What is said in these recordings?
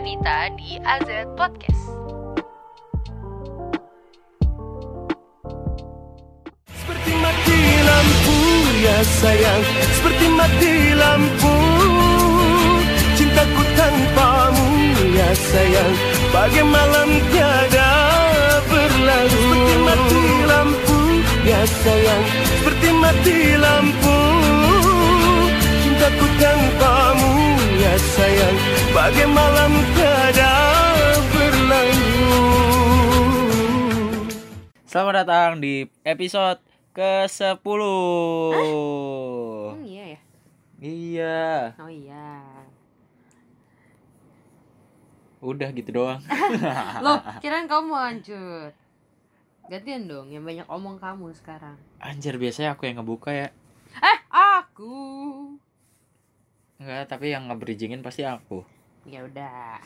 Dianita di AZ Podcast. Seperti mati lampu ya sayang. Seperti mati lampu Cintaku tanpamu ya sayang. Bagai malam tiada berlalu. Seperti mati lampu ya sayang. Seperti mati lampu Cintaku tanpamu ya sayang Bagai malam tiada berlalu Selamat datang di episode ke-10 Emang iya ya? Iya Oh iya. Udah gitu doang Loh, kirain kamu mau lanjut. Gantian dong, yang banyak omong kamu sekarang. Anjir biasanya aku yang ngebuka ya Eh, aku. Enggak tapi yang nge-bridgingin pasti aku Ya udah.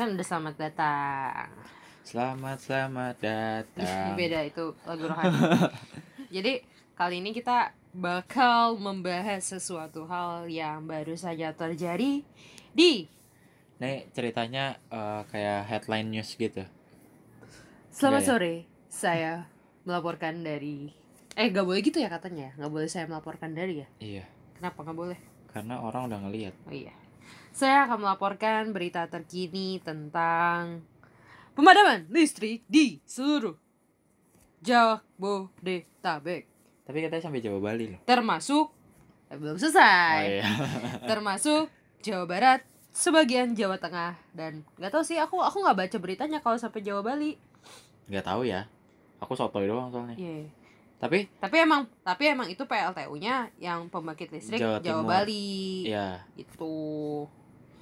Kan udah selamat datang. Selamat selamat datang Beda itu lagu rohani. Jadi kali ini kita bakal membahas sesuatu hal yang baru saja terjadi di Nih ceritanya eh, kayak headline news gitu Selamat Iya, ya. sore. Saya melaporkan dari Eh gak boleh gitu ya katanya Gak boleh saya melaporkan dari ya Iya Kenapa gak boleh? Karena orang udah ngeliat Oh iya. Saya akan melaporkan berita terkini tentang pemadaman listrik di seluruh Jabodetabek. Tapi katanya sampai Jawa Bali loh Termasuk eh, belum Oh selesai. iya Termasuk Jawa Barat, sebagian Jawa Tengah dan nggak tahu sih aku aku nggak baca beritanya kalau sampai Jawa Bali. Nggak tahu ya Aku sotoy doang soalnya Iya. Tapi Tapi emang tapi emang itu PLTU-nya yang pembangkit listrik Jawa Jawa, Timur. Bali. ya Itu.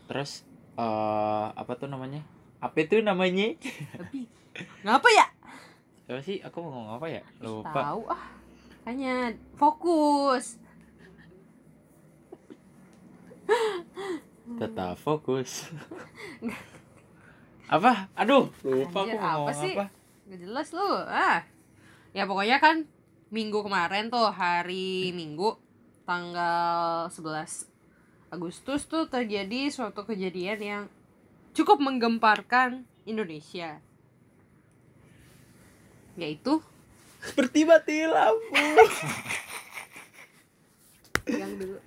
terus eh apa tuh namanya apa itu namanya Tapi ngapa ya? apa sih aku mau ngomong apa ya lupa Tahu ah. Hanya fokus. tetap fokus apa aduh lupa Anjir, aku mau apa ngomong sih? apa Gak jelas lu. Ah. Ya pokoknya kan minggu kemarin tuh hari Minggu tanggal 11 Agustus tuh terjadi suatu kejadian yang cukup menggemparkan Indonesia. Yaitu? Seperti mati lampu. Yang dulu.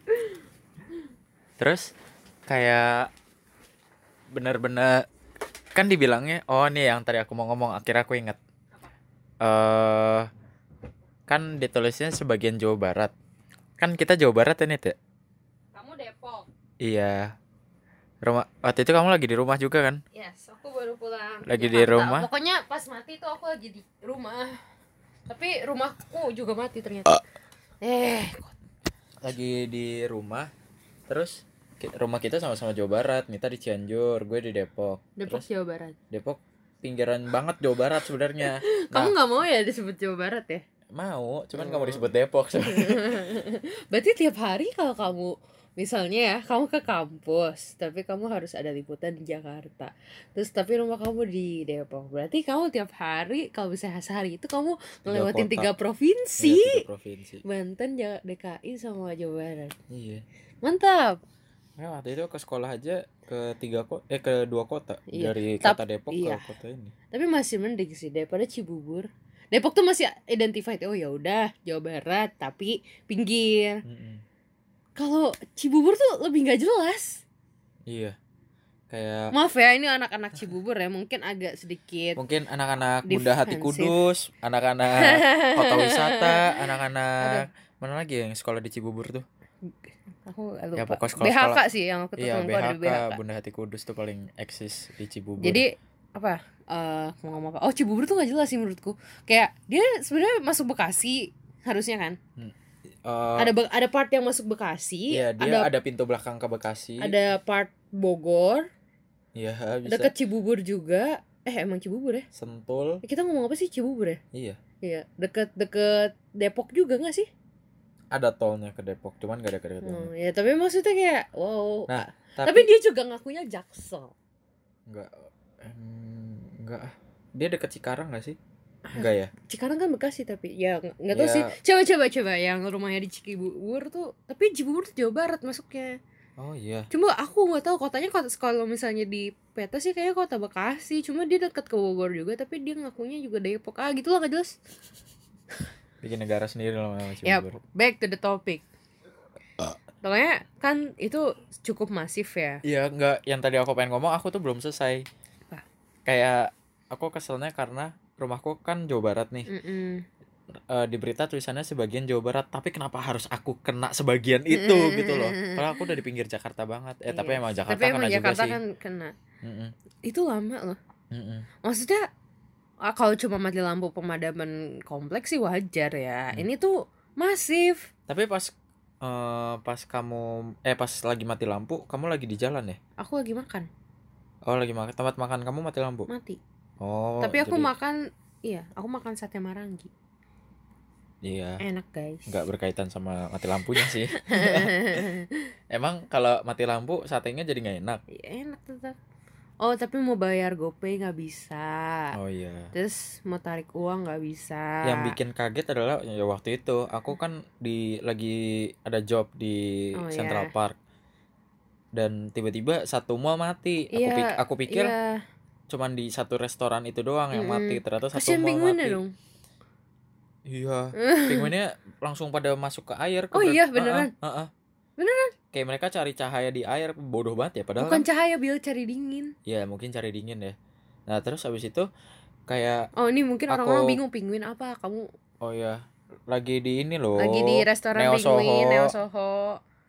Terus kayak bener-bener kan dibilangnya oh nih yang tadi aku mau ngomong akhirnya aku inget eh kan ditulisnya sebagian Jawa Barat kan kita Jawa Barat ini tuh kamu Depok. iya rumah waktu itu kamu lagi di rumah juga kan Yes, aku baru pulang. Lagi di Jakarta. rumah? Pokoknya pas mati tuh aku lagi di rumah. Tapi rumahku juga mati ternyata. Eh, lagi di rumah terus rumah kita sama-sama Jawa Barat Mita di Cianjur gue di Depok Depok terus Jawa Barat. Depok pinggiran banget Jawa Barat sebenarnya Kamu Nah, nggak mau ya disebut Jawa Barat ya? Mau cuman nggak mau disebut Depok. Berarti tiap hari kalau kamu misalnya ya kamu ke kampus tapi kamu harus ada liputan di Jakarta terus tapi rumah kamu di Depok berarti kamu tiap hari kalau bisa sehari itu kamu ngelewatin kota. tiga provinsi. Tiga provinsi. Banten DKI sama Jawa Barat. Iya. Mantap. Nah, waktu itu ke sekolah aja ke tiga kota eh ke dua kota Iya, dari tap- kota Depok iya. ke kota ini. Tapi masih mending sih daripada Cibubur. Depok tuh masih identified oh ya udah Jawa Barat tapi pinggir. Mm-mm. kalau Cibubur tuh lebih nggak jelas. Iya. Kayak maaf ya ini anak-anak Cibubur ya mungkin agak sedikit mungkin anak-anak Bunda Hati. Kudus anak-anak kota wisata anak-anak mana lagi yang sekolah di Cibubur tuh aku lupa. Ya, pokok sekolah- BHK sekolah. sih yang aku tuh iya ada di BHK BHK Bunda Hati Kudus tuh paling eksis di Cibubur. Jadi apa eh mau ngomong apa? Oh Cibubur tuh nggak jelas sih menurutku. Kayak dia sebenarnya masuk Bekasi harusnya kan? Eh, ada Be- ada part yang masuk Bekasi iya dia ada ada, pintu belakang ke Bekasi. ada part Bogor. Iya bisa. Deket Cibubur juga. Eh emang Cibubur ya? Sentul. Eh, kita ngomong apa sih Cibubur ya? Iya. Iya deket deket Depok juga nggak sih ada tolnya ke Depok cuman gak ada ke Depok Hmm, ya tapi maksudnya kayak wow Nah, tapi, tapi, dia juga ngakunya Jaksel enggak enggak ah. dia deket Cikarang gak sih enggak ya Cikarang kan Bekasi tapi ya ng- nggak tahu Ya. sih coba coba coba yang rumahnya di Cibubur tuh tapi Cibubur tuh Jawa Barat masuknya Oh iya. Cuma aku nggak tahu kotanya kota kalau misalnya di peta sih kayaknya kota Bekasi. Cuma dia dekat ke Bogor juga, tapi dia ngakunya juga Depok. Ah gitu lah nggak jelas. Bikin negara sendiri lah masih Ya, Bogor. back to the topic. Pokoknya kan itu cukup masif ya. Iya, enggak yang tadi aku pengen ngomong aku tuh belum selesai. Apa? Kayak aku keselnya karena rumahku kan Jawa Barat nih. Mm-mm. Eh, di berita tulisannya sebagian Jawa Barat, tapi kenapa harus aku kena sebagian itu gitu loh. Padahal aku udah di pinggir Jakarta banget. Eh, tapi Iya. emang Jakarta Tapi emang kena Jakarta juga sih. kan kena. Mm-mm, Itu lama loh. mm-mm. Maksudnya ah, kalau cuma mati lampu pemadaman kompleks sih wajar ya. Hmm. Ini tuh masif. Tapi pas eh, pas kamu eh pas lagi mati lampu, kamu lagi di jalan ya? Aku lagi makan, Oh, lagi makan tempat makan kamu mati lampu. mati. Oh. Tapi aku jadi- makan iya, aku makan sate marangi. Iya. Enak, guys. nggak berkaitan sama mati lampunya sih. Emang kalau mati lampu satenya jadi nggak enak. Iya, enak tetap. Oh, tapi mau bayar GoPay nggak bisa. Oh iya. Terus mau tarik uang nggak bisa. Yang bikin kaget adalah ya waktu itu aku kan di lagi ada job di Oh, Central iya. Park dan tiba-tiba satu mall mati. Aku, Iya, pik- aku pikir Iya, cuman di satu restoran itu doang yang Mm-mm. mati ternyata satu kasihan mall mati. dong. Iya. Pinguinnya langsung pada masuk ke air. Oh keberat- iya, beneran? heeh. Beneran? Kayak mereka cari cahaya di air bodoh banget ya padahal Bukan kan cahaya biar cari dingin. ya mungkin cari dingin ya. Nah, terus habis itu kayak Oh, ini mungkin orang-orang Aku- bingung penguin apa? Kamu oh ya lagi di ini loh. lagi di restoran Neo penguin, Soho. Neo Soho.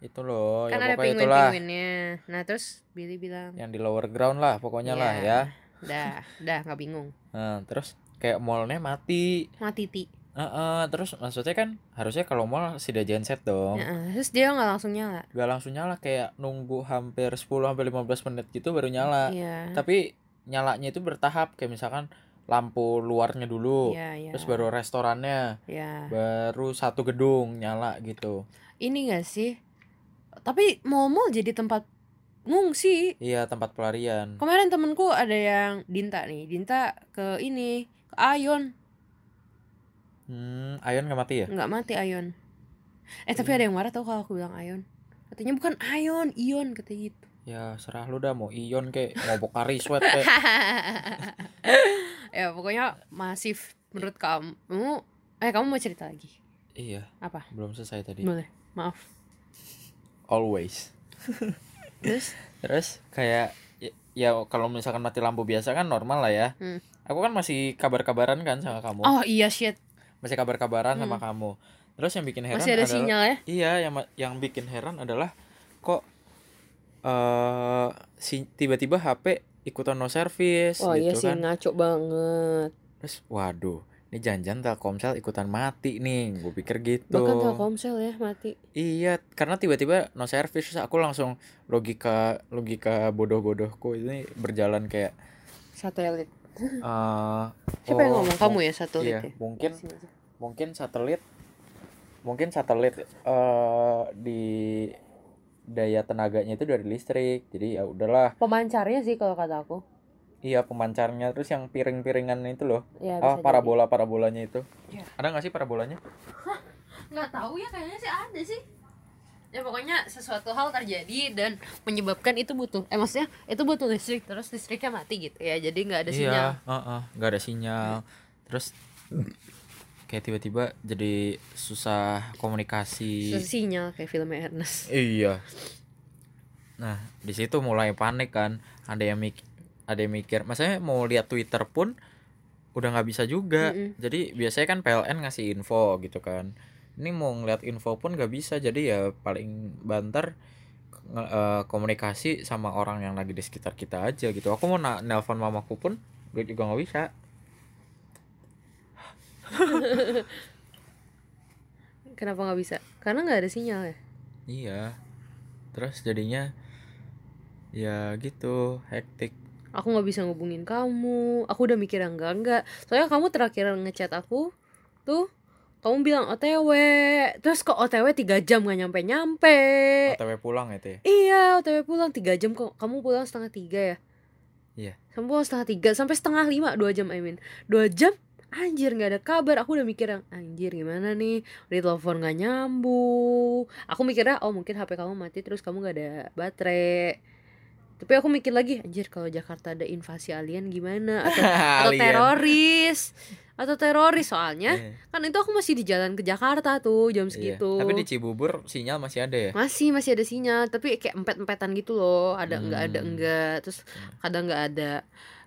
Itu loh, kan ya ada pokoknya itulah penguin-penguinnya. Nah, terus Billy bilang, yang di lower ground lah pokoknya lah Iya. ya. "Dah, dah nggak bingung. Nah, terus kayak mallnya mati. Mati ti." Heeh, terus maksudnya kan harusnya kalau mall sudah genset dong. Heeh, Terus dia nggak langsung nyala. Gak langsung nyala kayak nunggu hampir 10 sampai 15 menit gitu baru nyala. Iya. Tapi nyalanya itu bertahap kayak misalkan lampu luarnya dulu. Iya, iya. Terus baru restorannya, Iya. baru satu gedung nyala gitu. Ini gak sih? Tapi mall-mall jadi tempat ngungsi. Iya, tempat pelarian. Kemarin temenku ada yang Dinta nih, Dinta ke ini, ke Ayon, Hmm, Ayon gak mati ya? nggak mati Ayon. Eh tapi ada yang marah tau kalau aku bilang Ayon. Katanya bukan Ayon, Ion katanya gitu. Ya serah lu dah mau Ion kek, mau Bokari Sweat kek. ya pokoknya masif menurut kamu. Eh kamu mau cerita lagi? Iya, Apa? belum selesai tadi. Boleh. Maaf. Always. Terus? Terus kayak ya, ya kalau misalkan mati lampu biasa kan normal lah ya. Hmm. Aku kan masih kabar-kabaran kan sama kamu. Oh iya shit. Masih kabar-kabaran sama kamu. Terus yang bikin heran Masih ada adalah sinyal ya? Iya, yang yang bikin heran adalah kok eh si tiba-tiba HP ikutan no service Oh iya gitu sih kan. ngaco banget. Terus waduh, ini janjian Telkomsel ikutan mati nih. Gue pikir gitu. Bahkan Telkomsel ya mati. Iya, karena tiba-tiba no service terus aku langsung logika logika bodoh-bodohku ini berjalan kayak Satelit. Eh Siapa yang oh, ngomong? Kamu ya satelit Iya, ya? mungkin mungkin satelit mungkin satelit eh di daya tenaganya itu dari listrik. Jadi ya udahlah. Pemancarnya sih kalau kata aku. Iya, pemancarnya terus yang piring-piringan itu loh. Ya, Ah, parabola parabolanya itu. Iya. Ada nggak sih parabolanya? jadi. Nggak tahu ya kayaknya sih ada sih. Ya pokoknya sesuatu hal terjadi dan menyebabkan itu butuh eh maksudnya itu butuh listrik terus listriknya mati gitu ya jadi nggak ada sinyal Iya, heeh, nggak ada sinyal. Terus kayak tiba-tiba jadi susah komunikasi. Susah sinyal kayak filmnya Ernest Iya. Nah, di situ mulai panik kan. Ada yang mik ada yang mikir, maksudnya mau lihat Twitter pun udah nggak bisa juga. Mm-mm. Jadi biasanya kan PLN ngasih info gitu kan. Ini mau ngeliat info pun nggak bisa. Jadi ya paling banter eh, komunikasi sama orang yang lagi di sekitar kita aja gitu. Aku mau na- nelpon mamaku pun gue juga nggak bisa. kenapa nggak bisa karena nggak ada sinyal ya Iya. Terus jadinya ya gitu, hektik. aku nggak bisa ngubungin kamu aku udah mikir enggak enggak soalnya kamu terakhir ngechat aku tuh kamu bilang OTW terus kok OTW tiga jam gak nyampe nyampe OTW pulang itu ya. iya OTW pulang tiga jam kok. Kamu pulang setengah tiga ya? Iya. kamu pulang setengah tiga sampai setengah lima dua jam I mean. Dua jam anjir nggak ada kabar. Aku udah mikir yang anjir gimana nih? Di telepon nggak nyambung. Aku mikirnya oh mungkin HP kamu mati terus kamu nggak ada baterai tapi aku mikir lagi anjir kalau Jakarta ada invasi alien gimana? Atau, atau teroris. Atau teroris soalnya Iya. kan itu aku masih di jalan ke Jakarta tuh jam Iya. segitu. Tapi di Cibubur sinyal masih ada ya? masih masih ada sinyal. Tapi kayak empet empetan gitu loh. Ada enggak ada Hmm. enggak terus kadang nggak ada.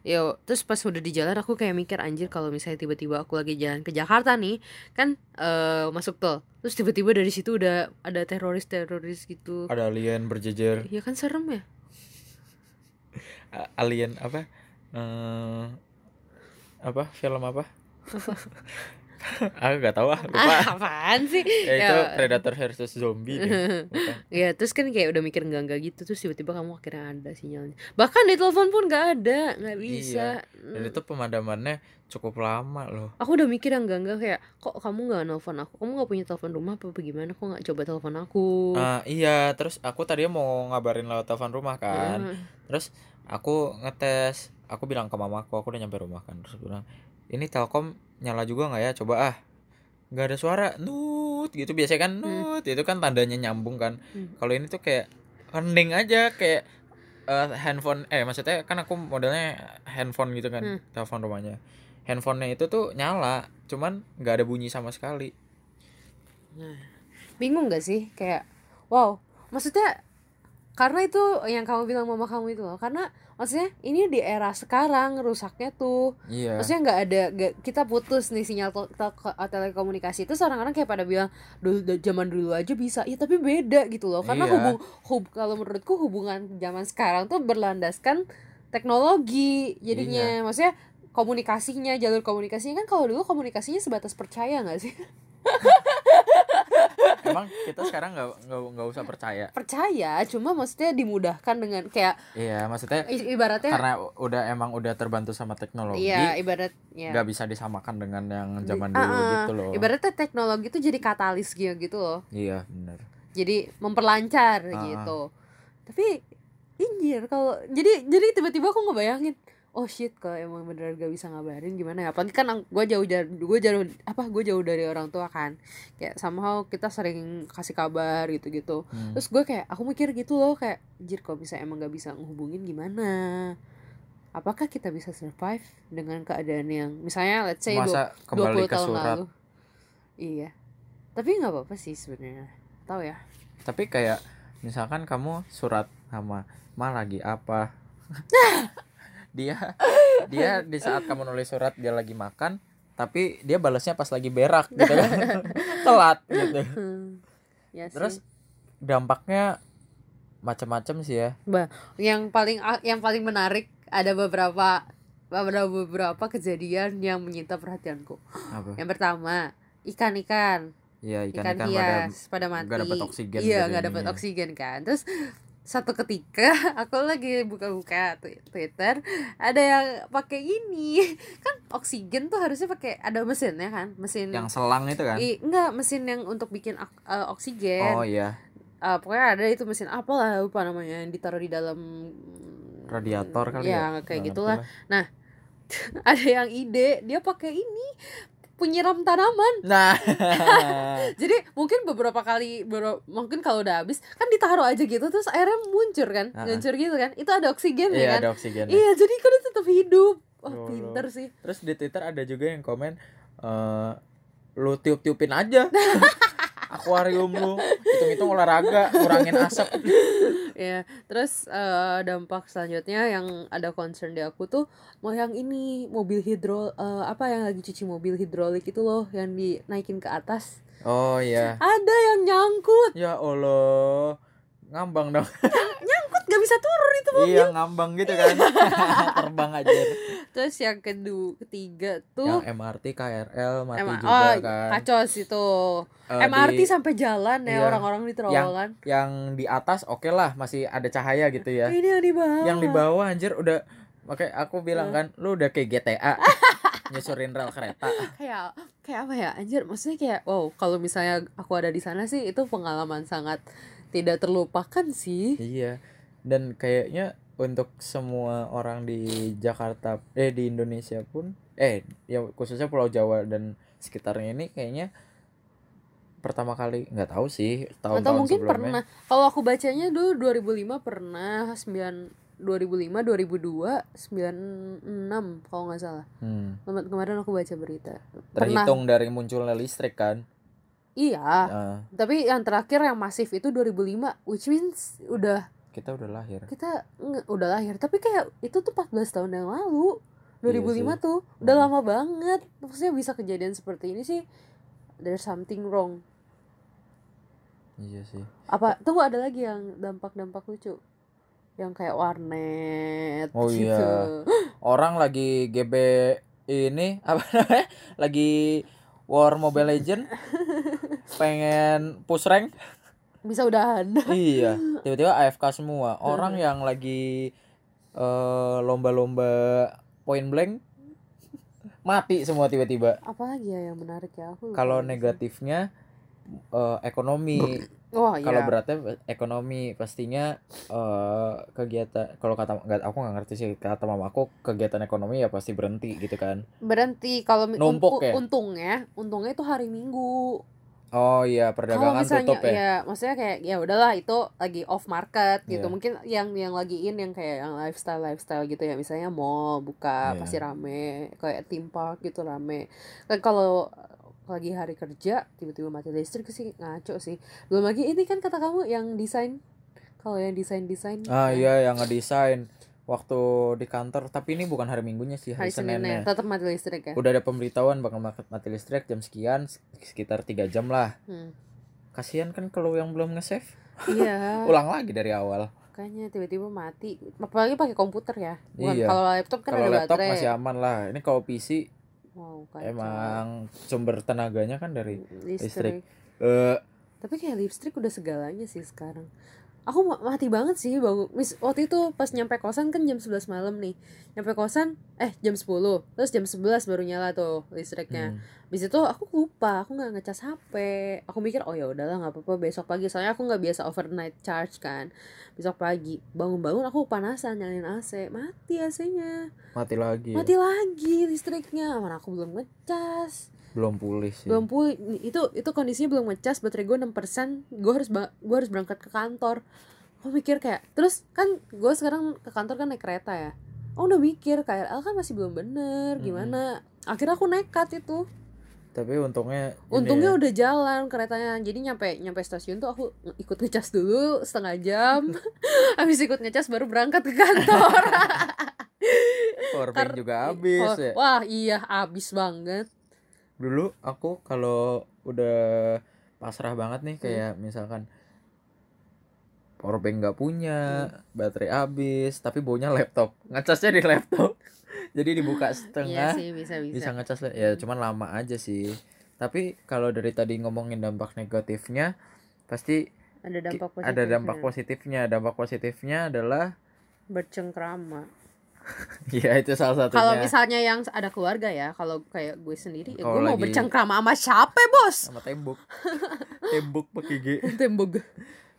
Yo, terus pas udah di jalan aku kayak mikir anjir kalau misalnya tiba-tiba aku lagi jalan ke Jakarta nih kan eh masuk tol. Terus tiba-tiba dari situ udah ada teroris teroris gitu. Ada alien berjejer. ya kan serem ya Alien apa? Eh apa? Film apa? Aku gak tahu ah, lupa. ah apaan sih Ya, itu Ya. Predator versus zombie deh. Ya terus kan kayak udah mikir enggak enggak gitu terus tiba-tiba kamu akhirnya ada sinyalnya bahkan di telepon pun nggak ada nggak bisa Dan itu pemadamannya cukup lama loh. aku udah mikir enggak enggak kayak kok kamu nggak nelfon aku kamu nggak punya telepon rumah apa bagaimana kok nggak coba telepon aku Ah, iya, terus aku tadi mau ngabarin lewat telepon rumah kan. Ah, Terus aku ngetes, aku bilang ke mamaku, aku udah nyampe rumah kan. Terus bilang, "Ini Telkom nyala juga nggak ya? Coba ah." nggak ada suara, nut gitu biasanya kan nut, itu kan tandanya nyambung kan. Hmm. Kalau ini tuh kayak hening aja kayak eh, handphone eh maksudnya kan aku modelnya handphone gitu kan, Hmm. telepon rumahnya. Handphonenya itu tuh nyala, cuman nggak ada bunyi sama sekali. bingung gak sih kayak wow maksudnya karena itu yang kamu bilang mama kamu itu loh karena maksudnya ini di era sekarang rusaknya tuh Iya. maksudnya nggak ada nggak- kita putus nih sinyal tel- tel- telekomunikasi itu orang-orang kayak pada bilang dulu zaman dulu aja bisa ya tapi beda gitu loh karena Iya. hubung hub kalau menurutku hubungan zaman sekarang tuh berlandaskan teknologi jadinya Iya. maksudnya komunikasinya jalur komunikasinya kan kalau dulu komunikasinya sebatas percaya nggak sih Emang kita sekarang nggak nggak nggak usah percaya. percaya cuma maksudnya dimudahkan dengan kayak Iya, maksudnya ibaratnya karena udah emang udah terbantu sama teknologi iya ibaratnya nggak bisa disamakan dengan yang zaman Ah, dulu ah. gitu loh ibaratnya teknologi itu jadi katalis gitu gitu loh iya benar jadi memperlancar ah. gitu tapi injir kalau jadi jadi tiba-tiba aku ngebayangin oh shit kalau emang beneran gak bisa ngabarin gimana ya? Apalagi kan gue jauh dari gue jauh apa gue jauh dari orang tua kan. Kayak somehow kita sering kasih kabar gitu gitu Hmm. terus gue kayak aku mikir gitu loh kayak anjir kalau bisa emang gak bisa ngehubungin gimana? Apakah kita bisa survive dengan keadaan yang misalnya let's say masa 20 kembali ke tahun surat? lalu? Iya. Tapi nggak apa-apa sih sebenarnya. Tahu ya? Tapi kayak misalkan kamu surat sama ma lagi apa dia dia di saat kamu nulis surat dia lagi makan tapi dia balasnya pas lagi berak gitu kan. Telat gitu. Ya sih. terus dampaknya macam-macam sih ya. Yang paling yang paling menarik ada beberapa ada beberapa kejadian yang menyita perhatianku. Apa? Yang pertama ikan-ikan ya ikan, ikan ikan pada hias pada mati nggak dapat oksigen iya dari nggak dapat oksigen kan. Terus satu ketika aku lagi buka-buka twi- Twitter ada yang pakai ini. Kan oksigen tuh harusnya pakai ada mesinnya kan? Mesin yang selang itu kan? I, enggak mesin yang untuk bikin eh, oksigen. Oh iya. Eh, pokoknya ada itu mesin apa lah lupa namanya yang ditaruh di dalam radiator kali ya, ya? kayak gitulah. lah. ada yang ide dia pakai ini penyiram tanaman. Nah. Jadi mungkin beberapa kali bero- mungkin kalau udah habis kan ditaruh aja gitu terus airnya muncur kan Ah. muncur gitu kan. Itu ada oksigen iya ya kan. ada oksigen iya jadi kan tetap hidup. Wah Loh, pinter sih. Terus di twitter ada juga yang komen eh lu tiup tiupin aja akuarium lu hitung hitung olahraga kurangin asap. Ya terus eh, dampak selanjutnya yang ada concern di aku tuh mau yang ini mobil hidro eh, apa yang lagi cuci mobil hidrolik itu loh yang dinaikin ke atas. Oh iya. Ada yang nyangkut. Ya allah. Ngambang dong bisa turun itu mobil. Iya ngambang gitu kan. Terbang aja. Terus yang kedua ketiga tuh yang MRT KRL mati Emang- juga oh kan. kacos itu Eh, MRT di- sampai jalan ya iya. orang-orang di terowongan. yang di atas oke lah masih ada cahaya gitu ya. Ini yang di bawah. Yang di bawah anjir udah Oke, aku bilang kan, lu udah kayak GTA nyusurin rel kereta. kayak kayak apa ya anjir maksudnya kayak wow kalau misalnya aku ada di sana sih itu pengalaman sangat tidak terlupakan sih. Iya. Dan kayaknya untuk semua orang di Jakarta, eh di Indonesia pun eh ya khususnya Pulau Jawa dan sekitarnya ini kayaknya pertama kali nggak tahu sih atau tahun-tahun mungkin sebelumnya. pernah kalau aku bacanya dulu 2005 pernah 9 2005 2002 96 kalau nggak salah. Hmm. Kemarin- aku baca berita. Pernah. Terhitung dari munculnya listrik kan? Iya. Ah, tapi yang terakhir yang masif itu 2005 which means udah kita udah lahir kita udah lahir tapi kayak itu tuh 14 tahun yang lalu 2005 Iya sih. tuh udah Hmm. lama banget maksudnya bisa kejadian seperti ini sih there's something wrong iya sih apa tunggu ada lagi yang dampak-dampak lucu yang kayak warnet Oh gitu. iya. orang lagi GB ini apa namanya lagi War Mobile Legend pengen push rank bisa udahan. Iya tiba-tiba AFK semua. Orang yang lagi eh, lomba-lomba point blank mati semua tiba-tiba. Apalagi ya yang menarik ya? Aku kalau negatifnya eh, ekonomi. Oh iya. Kalau beratnya ekonomi pastinya eh kegiatan kalau kata nggak aku nggak ngerti sih kata mama aku kegiatan ekonomi ya pasti berhenti gitu kan. Berhenti kalau Numpuk untu- ya? untungnya untungnya itu hari minggu oh iya perdagangan misalnya tutup ya, ya maksudnya kayak ya udahlah itu lagi off market gitu. Iya. mungkin yang yang lagi in yang kayak yang lifestyle lifestyle gitu ya. Misalnya mall buka Iya. pasti rame. Kayak theme park gitu rame. Kan kalau lagi hari kerja tiba-tiba mati listrik sih ngaco sih. Belum lagi ini kan kata kamu yang desain. Kalau yang desain desain ah iya yang ngedesain waktu di kantor tapi ini bukan hari minggunya sih hari, hari Seninnya. Seninnya tetap mati listrik ya? Udah ada pemberitahuan bakal mati listrik jam sekian sekitar tiga jam lah. Hmm. kasihan kan kalau yang belum nge-save. Iya. Ulang lagi dari awal. Makanya tiba-tiba mati. Apalagi pakai komputer ya? Bukan Iya. kalau laptop kan kalau ada laptop baterai. masih aman lah. Ini kalau PC wow kacau. emang sumber tenaganya kan dari listrik. eh Tapi kayak listrik udah segalanya sih sekarang. Aku ma- mati banget sih bangun. Mis, waktu itu pas nyampe kosan kan jam 11 malam nih. Nyampe kosan eh jam 10. Terus jam 11 baru nyala tuh listriknya. hmm. Habis itu aku lupa, aku nggak ngecas HP. Aku mikir oh ya udahlah nggak apa-apa besok pagi. Soalnya aku nggak biasa overnight charge kan. Besok pagi bangun-bangun aku panasan nyalain AC, mati AC-nya. mati lagi ya. Mati lagi listriknya. Mana aku belum ngecas. Belum pulih sih. Belum pulih. Itu itu kondisinya belum ngecas baterai gue 6% gue harus gue harus berangkat ke kantor. Gue mikir kayak terus kan gue sekarang ke kantor kan naik kereta ya. Oh udah mikir kayak kan masih belum bener gimana? Akhirnya aku nekat itu. Tapi untungnya untungnya ya, udah jalan keretanya. Jadi nyampe nyampe stasiun tuh aku ikut ngecas dulu setengah jam. Habis ikut ngecas baru berangkat ke kantor. Powerbank juga habis ya. wah iya habis banget dulu aku kalau udah pasrah banget nih Hmm. kayak misalkan powerbank nggak punya Hmm. baterai habis tapi baunya laptop. Ngecasnya di laptop. Jadi dibuka iya setengah sih bisa bisa, bisa ngecas ya cuman lama aja sih. Tapi kalau dari tadi ngomongin dampak negatifnya pasti ada dampak positif ada dampak positifnya. Dampak positifnya adalah bercengkrama ya itu salah satunya Kalau misalnya yang ada keluarga ya, kalau kayak gue sendiri, ya gue mau bercengkrama sama siapa bos? sama tembok tembok pakai G Tembok.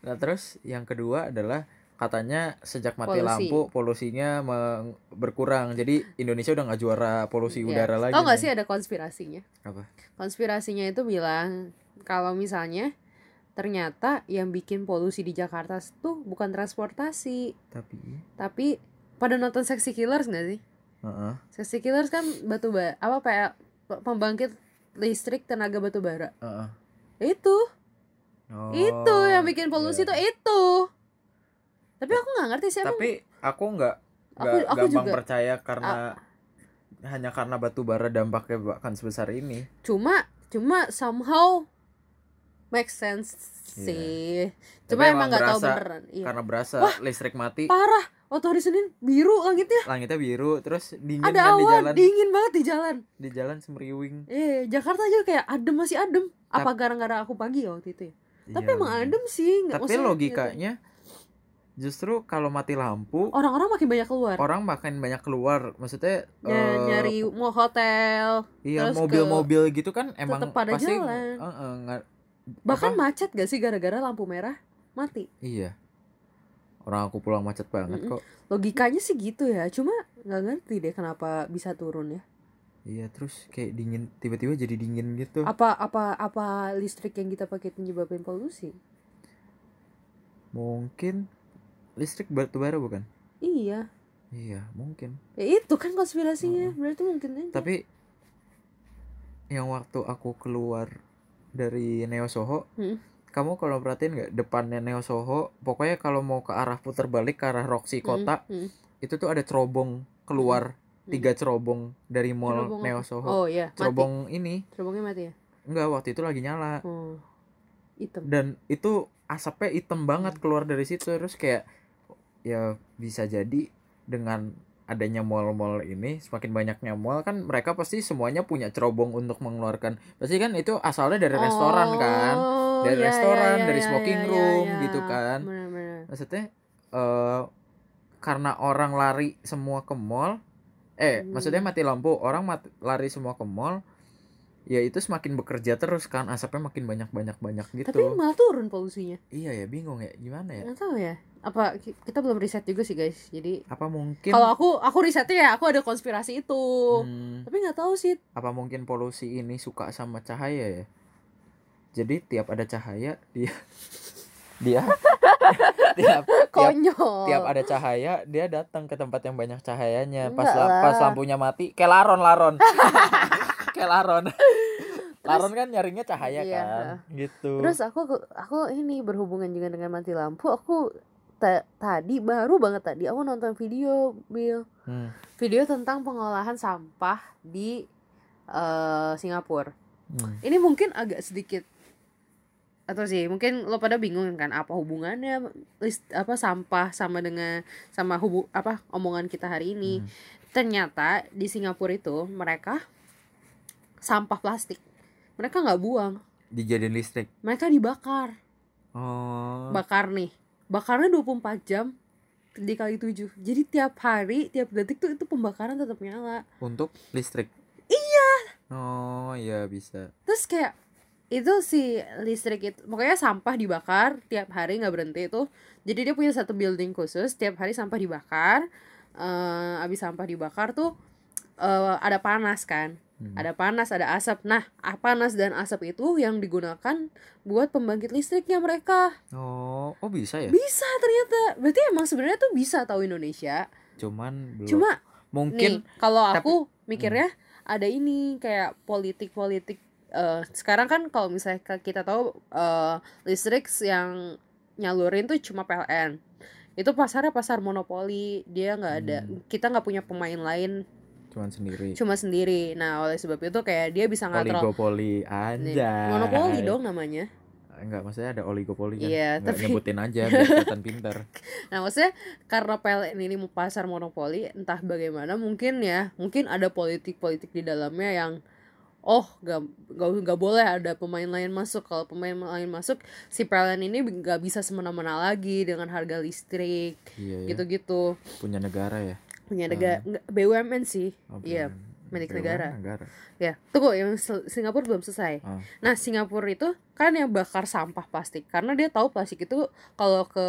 Nah terus yang kedua adalah katanya sejak mati Polusi. lampu polusinya berkurang. Jadi Indonesia udah nggak juara polusi Iya. udara lagi. Tau gak nih. sih ada konspirasinya? Apa? Konspirasinya itu bilang kalau misalnya ternyata yang bikin polusi di Jakarta itu bukan transportasi, Tapi tapi pada nonton Sexy Killers gak sih? Heeh. Sexy Killers kan batu bara, apa kayak pembangkit listrik tenaga batu bara. heeh. Itu, Oh, itu yang bikin polusi iya. tuh itu. Tapi aku nggak ngerti sih emang Tapi aku nggak Aku- aku gampang juga. Percaya karena hanya karena batu bara dampaknya bahkan sebesar ini. cuma cuma somehow make sense Iya. sih Tapi cuma emang emang nggak tahu beneran iya. Karena berasa listrik mati, parah waktu hari senin biru langitnya. Langitnya biru, terus dingin ada kan di awan jalan, dingin banget di jalan. Di jalan semeriwing. eh Jakarta aja kayak adem masih adem. Apa gara-gara aku pagi ya waktu itu ya? Tapi Iya, emang adem sih nggak- Tapi maksudnya gitu. logikanya justru kalau mati lampu orang-orang makin banyak keluar. orang makin banyak keluar. Maksudnya Ny- eh, nyari mau hotel iya mobil-mobil gitu kan emang tetep pada pasti jalan. eh, nggak- bahkan apa? macet gak sih gara-gara lampu merah? Mati. Iya orang aku pulang macet banget kok. Logikanya sih gitu ya cuma nggak ngerti deh kenapa bisa turun ya. Iya terus kayak dingin tiba-tiba jadi dingin gitu. Apa apa apa listrik yang kita pakai itu nyebabin polusi? Mungkin listrik batu bara bukan? Iya. Iya mungkin. Ya itu kan konspirasinya berarti mungkin aja. Tapi yang waktu aku keluar dari Neo Soho Hmm. Kamu kalau perhatiin nggak depannya Neo Soho pokoknya kalau mau ke arah putar balik ke arah Roxy kota Hmm, hmm. itu tuh ada cerobong keluar Hmm. tiga cerobong dari mall Cerobong Neo? Soho oh iya mati cerobong ini cerobongnya mati ya enggak waktu itu lagi nyala oh hitam dan itu asapnya hitam Hmm. banget keluar dari situ terus kayak ya bisa jadi dengan adanya mall-mall ini semakin banyaknya mall kan mereka pasti semuanya punya cerobong untuk mengeluarkan pasti kan itu asalnya dari restoran kan Oh, Dari iya, restoran, iya, dari iya, smoking iya, room iya. gitu kan. Bener-bener. maksudnya eh karena orang lari semua ke mall eh Hmm. maksudnya mati lampu orang mati, lari semua ke mall ya itu semakin bekerja terus kan asapnya makin banyak banyak banyak gitu Tapi malah turun polusinya. iya ya bingung ya gimana ya Nggak tahu ya. Apa ki- kita belum riset juga sih guys. Jadi apa mungkin kalau aku aku risetnya ya aku ada konspirasi itu. Hmm, Tapi nggak tahu sih. apa mungkin polusi ini suka sama cahaya ya jadi tiap ada cahaya dia dia tiap tiap Konyol. tiap ada cahaya dia datang ke tempat yang banyak cahayanya pas Enggak lah. pas lampunya mati kayak laron laron kayak laron laron kan nyarinya cahaya Iya. kan gitu Terus aku aku ini berhubungan juga dengan mati lampu. Aku ta- tadi baru banget tadi aku nonton video Bill. Hmm, Video tentang pengolahan sampah di eh, Singapura. hmm. Ini mungkin agak sedikit atau sih mungkin lo pada bingung kan apa hubungannya list apa sampah sama dengan sama hubu apa omongan kita hari ini. Hmm. ternyata di Singapura itu mereka sampah plastik. Mereka nggak buang. Dijadiin listrik? Mereka dibakar. Oh. Bakar nih. Bakarnya 24 jam dikali 7 jadi tiap hari tiap detik tuh itu pembakaran tetap nyala. Untuk listrik? Iya. Oh iya bisa. Terus kayak itu si listrik itu pokoknya sampah dibakar tiap hari nggak berhenti itu. Jadi dia punya satu building khusus tiap hari sampah dibakar. Eh abis sampah dibakar tuh eh, ada panas kan? Hmm. ada panas ada asap. Nah ah, panas dan asap itu yang digunakan buat pembangkit listriknya mereka. Oh oh bisa ya? Bisa ternyata. Berarti emang sebenarnya tuh bisa tahu Indonesia. Cuman belum. Cuma mungkin kalau tapi- aku mikirnya ada ini kayak politik-politik eh, sekarang kan kalau misalnya kita tahu eh, listrik yang nyalurin tuh cuma PLN itu pasarnya pasar monopoli dia nggak ada Hmm. kita nggak punya pemain lain. Cuman sendiri. Cuma sendiri. Nah oleh sebab itu kayak dia bisa ngatrol oligopoli aja. monopoli dong namanya. Enggak maksudnya ada oligopoli kan? Iya, Nggak tapi- nyebutin aja biar kelihatan pinter Nah maksudnya karena PLN ini mau pasar monopoli entah bagaimana mungkin ya mungkin ada politik-politik di dalamnya yang oh gak, gak, gak boleh ada pemain lain masuk. Kalau pemain lain masuk si PLN ini gak bisa semena-mena lagi dengan harga listrik iya ya gitu-gitu. Punya negara ya? Punya negara nggak- BUMN sih. Oh, Iya, milik BUMN negara. negara. Ya tunggu yang Singapura belum selesai. Oh. nah Singapura itu kan yang bakar sampah plastik karena dia tahu plastik itu kalau ke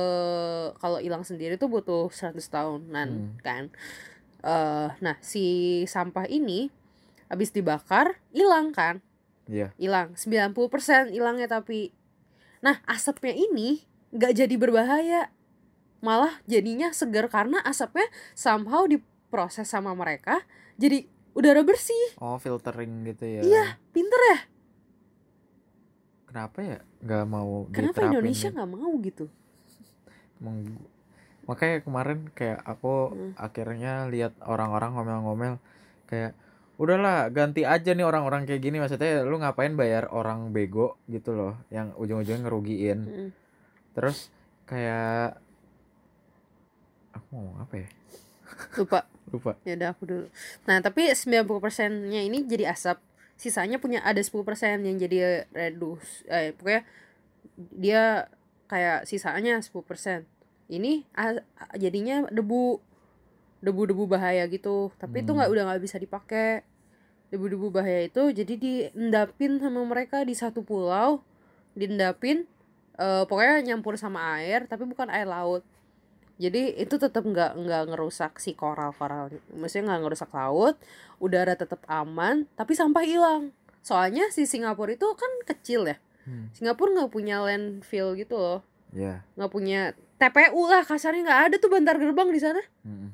kalau hilang sendiri tuh butuh 100 tahunan Hmm. kan? Eh nah si sampah ini habis dibakar hilang kan? Iya. Hilang. 90% hilangnya tapi. Nah asapnya ini nggak jadi berbahaya. Malah jadinya segar karena asapnya somehow diproses sama mereka jadi udara bersih. Oh filtering gitu ya. Iya, pinter ya? Kenapa ya nggak mau kenapa diterapin Indonesia gitu? nggak mau gitu? Meng- makanya kemarin kayak aku Hmm. akhirnya lihat orang-orang ngomel-ngomel kayak udahlah ganti aja nih orang-orang kayak gini. Maksudnya lu ngapain bayar orang bego? Gitu loh yang ujung-ujungnya ngerugiin. Mm. terus kayak aku ngomong apa ya? Lupa. Lupa. Ya udah aku dulu. Nah tapi 90% nya ini jadi asap. Sisanya punya ada 10% yang jadi redus eh pokoknya dia kayak sisanya 10% ini a- a- jadinya debu debu-debu bahaya gitu tapi itu Hmm. nggak udah nggak bisa dipakai debu-debu bahaya itu jadi diendapin sama mereka di satu pulau diendapin eh, pokoknya nyampur sama air tapi bukan air laut jadi itu tetap nggak nggak ngerusak si koral koral maksudnya nggak ngerusak laut udara tetap aman tapi sampah hilang soalnya si Singapura itu kan kecil ya Hmm. Singapura nggak punya landfill gitu loh Ya. nggak punya TPU lah kasarnya nggak ada tuh bantar gerbang di sana Mm-mm.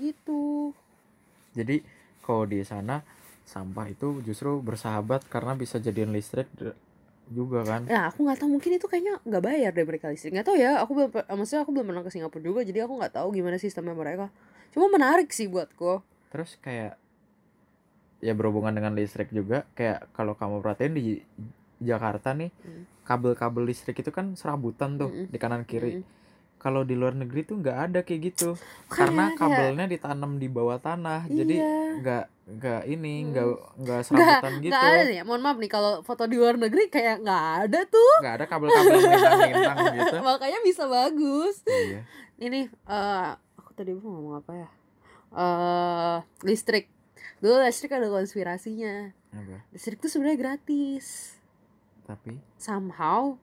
Gitu Jadi kalau di sana sampah itu justru bersahabat karena bisa jadiin listrik juga kan. Nah, aku nggak tahu mungkin itu kayaknya nggak bayar deh mereka listrik. Nggak tahu ya. Aku belum, maksudnya aku belum pernah ke Singapura juga, jadi aku nggak tahu gimana sistemnya mereka. Cuma menarik sih buatku. Terus kayak ya berhubungan dengan listrik juga kayak kalau kamu perhatiin di Jakarta nih Hmm. kabel-kabel listrik itu kan serabutan tuh Mm-mm. di kanan kiri. Mm. Kalau di luar negeri tuh nggak ada kayak gitu. Karena Kayak- kabelnya ditanam di bawah tanah. Jadi Iya. nggak nggak ini nggak nggak Nggak, serabutan gitu. nggak ada nih. Mohon maaf nih kalau foto di luar negeri kayak nggak ada tuh. Nggak ada kabel-kabel gitu. Makanya bisa bagus. Iya. Ini eh aku tadi mau ngomong apa ya? Eh listrik. Dulu listrik ada konspirasinya. Apa? Listrik tuh sebenarnya gratis. Tapi somehow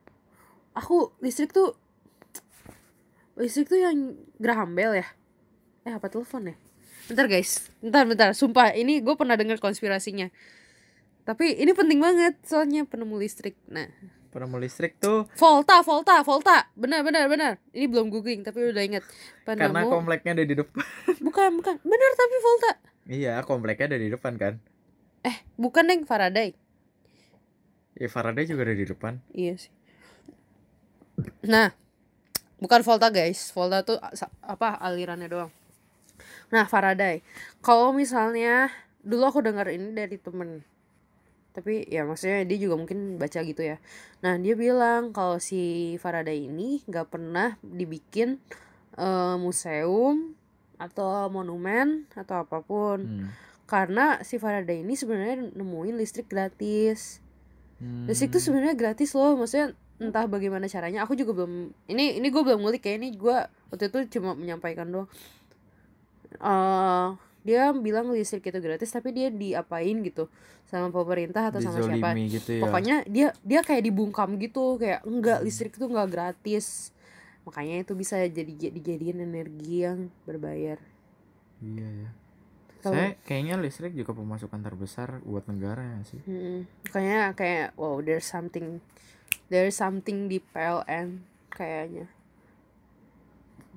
aku listrik tuh listrik tuh yang Graham Bell ya? Eh apa telepon ya? Bentar guys. Bentar bentar. Sumpah ini gue pernah dengar konspirasinya. Tapi ini penting banget soalnya penemu listrik. Nah. Penemu listrik tuh Volta Volta Volta. Benar benar benar. Ini belum googling tapi udah inget karena penemu kompleknya ada di depan. bukan bukan. Benar tapi Volta. Iya, kompleknya ada di depan kan. eh bukan neng. Faraday. Ya Faraday juga ada di depan. Iya sih. Nah, bukan Volta guys. Volta tuh apa alirannya doang. Nah, Faraday. Kalau misalnya dulu aku dengar ini dari temen tapi ya maksudnya dia juga mungkin baca gitu ya nah dia bilang kalau si Faraday ini nggak pernah dibikin eh, museum atau monumen atau apa pun Hmm. karena si Faraday ini sebenarnya nemuin listrik gratis Hmm. listrik tuh sebenarnya gratis loh maksudnya entah bagaimana caranya. Aku juga belum ini ini gue belum ngulik kayak ini gue waktu itu cuma menyampaikan doang. Eh dia bilang listrik itu gratis tapi dia diapain gitu? Sama pemerintah atau sama siapa? Gitu ya. pokoknya dia dia kayak dibungkam gitu. Kayak enggak listrik itu enggak gratis. Makanya itu bisa jadi dijadiin energi yang berbayar. Iya ya. Kalau- Saya kayaknya listrik juga pemasukan terbesar buat negara ya sih. Mm-mm. Makanya kayak wow there's something there's something di PLN kayaknya.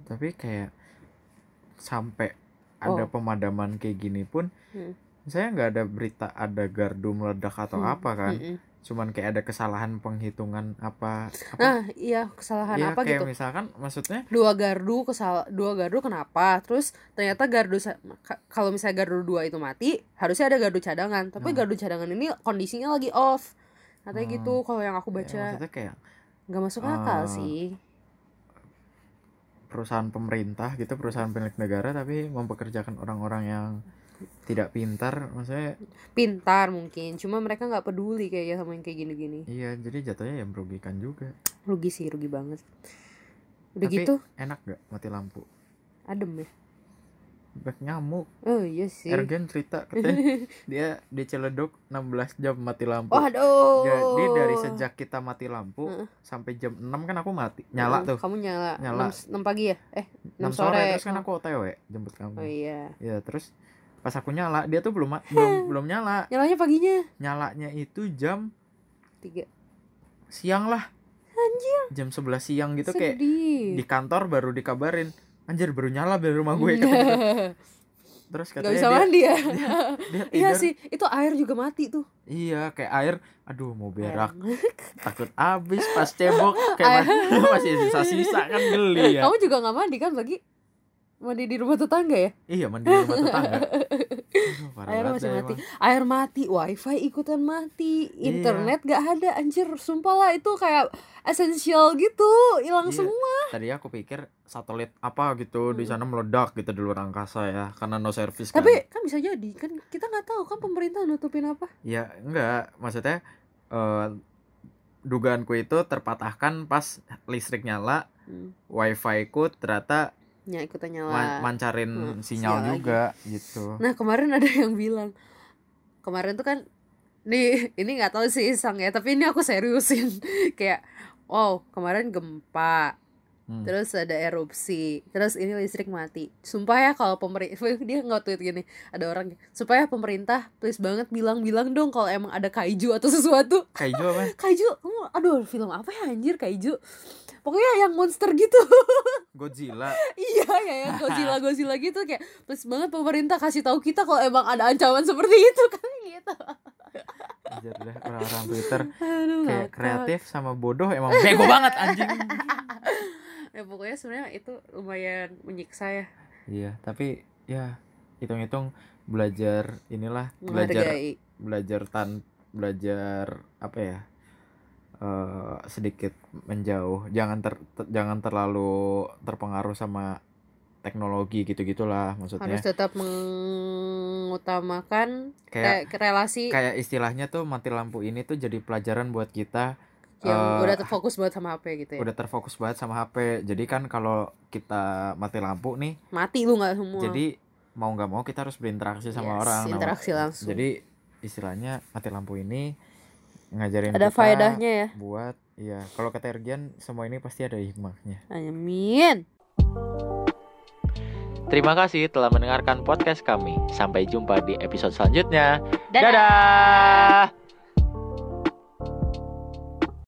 Tapi kayak sampai ada Oh. pemadaman kayak gini pun Hmm. saya nggak ada berita ada gardu meledak atau Hmm. apa kan. Mm-mm. Cuman kayak ada kesalahan penghitungan apa apa Nah, iya kesalahan Iya, apa kayak gitu. misalkan maksudnya Dua gardu kesal dua gardu kenapa? Terus ternyata gardu kalau misalnya gardu dua itu mati, harusnya ada gardu cadangan. Tapi Nah. gardu cadangan ini kondisinya lagi off. Katanya Hmm. gitu kalau yang aku ya, baca maksudnya kayak nggak masuk akal Ah. sih. perusahaan pemerintah gitu perusahaan milik negara tapi mempekerjakan orang-orang yang tidak pintar maksudnya Pintar mungkin, cuma mereka nggak peduli kayaknya sama yang kayak gini-gini. iya jadi jatuhnya yang merugikan juga Rugi sih, rugi banget. Udah Tapi- gitu, enak gak mati lampu adem ya. Bek nyamuk Oh iya sih. Ergen cerita katanya dia di Ciledug 16 jam mati lampu Oh, aduh. jadi dari sejak kita mati lampu Heeh. sampai jam 6 kan aku mati nyala Hmm, tuh Kamu nyala. Nyala. 6, 6 pagi ya? Eh, 6, 6 sore, sore. terus kan aku OTW jemput kamu Oh iya. ya terus pas aku nyala dia tuh belum belum belum nyala Nyalanya paginya. nyalanya itu jam 3. siang lah anjir jam 11 siang gitu kayak Sedih. di kantor baru dikabarin anjir baru nyala dari rumah gue gitu. terus Gak katanya bisa dia, mandi ya. dia Iya tidur sih, itu air juga mati tuh. iya kayak air aduh mau berak takut habis pas cebok kayak ma- masih sisa-sisa kan geli ya Kamu juga gak mandi kan lagi? Mandi di rumah tetangga ya? iya mandi di rumah tetangga Aduh, Air masih mati. emang. Air mati, wifi ikutan mati, Iya. internet gak ada. Anjir, sumpah lah itu kayak esensial gitu, hilang Iya. semua. tadi aku pikir satelit apa gitu di sana meledak gitu di luar angkasa ya karena no service kan Tapi kan bisa jadi, kan kita nggak tahu kan pemerintah nutupin apa. ya enggak maksudnya eh dugaanku itu terpatahkan pas listrik nyala Hmm. wifi ku ternyata Ya ikutan nyala. man- mancarin Hmm, sinyal lagi. juga gitu Nah kemarin ada yang bilang kemarin tuh kan nih ini nggak tahu sih iseng ya tapi ini aku seriusin kayak wow kemarin gempa Hmm. terus ada erupsi. Terus ini listrik mati. Sumpah ya kalau pemerintah dia nggak tweet gini. Ada orang supaya pemerintah please banget bilang-bilang dong kalau emang ada kaiju atau sesuatu. Kaiju apa? kaiju aduh film apa ya anjir kaiju? Pokoknya yang monster gitu. Godzilla. iya ya yang Godzilla Godzilla gitu kayak please banget pemerintah kasih tahu kita kalau emang ada ancaman seperti itu kan gitu. Anjir deh orang-orang Twitter. Aduh kayak kreatif sama bodoh emang bego banget anjing. Ya pokoknya sebenarnya itu lumayan menyiksa ya. Iya, tapi ya hitung-hitung belajar inilah belajar menghargai. belajar tan belajar apa ya eh sedikit menjauh. Jangan ter, ter- jangan terlalu terpengaruh sama teknologi gitu gitulah maksudnya. Harus tetap mengutamakan kayak kayak relasi. kayak istilahnya tuh mati lampu ini tuh jadi pelajaran buat kita yang eh, udah terfokus banget sama HP gitu ya? udah terfokus banget sama HP jadi kan kalau kita mati lampu nih mati lu nggak semua. jadi mau nggak mau kita harus berinteraksi sama Yes, orang Nah, interaksi langsung. Jadi istilahnya mati lampu ini ngajarin ada kita faedahnya ya? buat iya kalau kata Ergian semua ini pasti ada hikmahnya. Amin. Terima kasih telah mendengarkan podcast kami. Sampai jumpa di episode selanjutnya. Dadah. dadah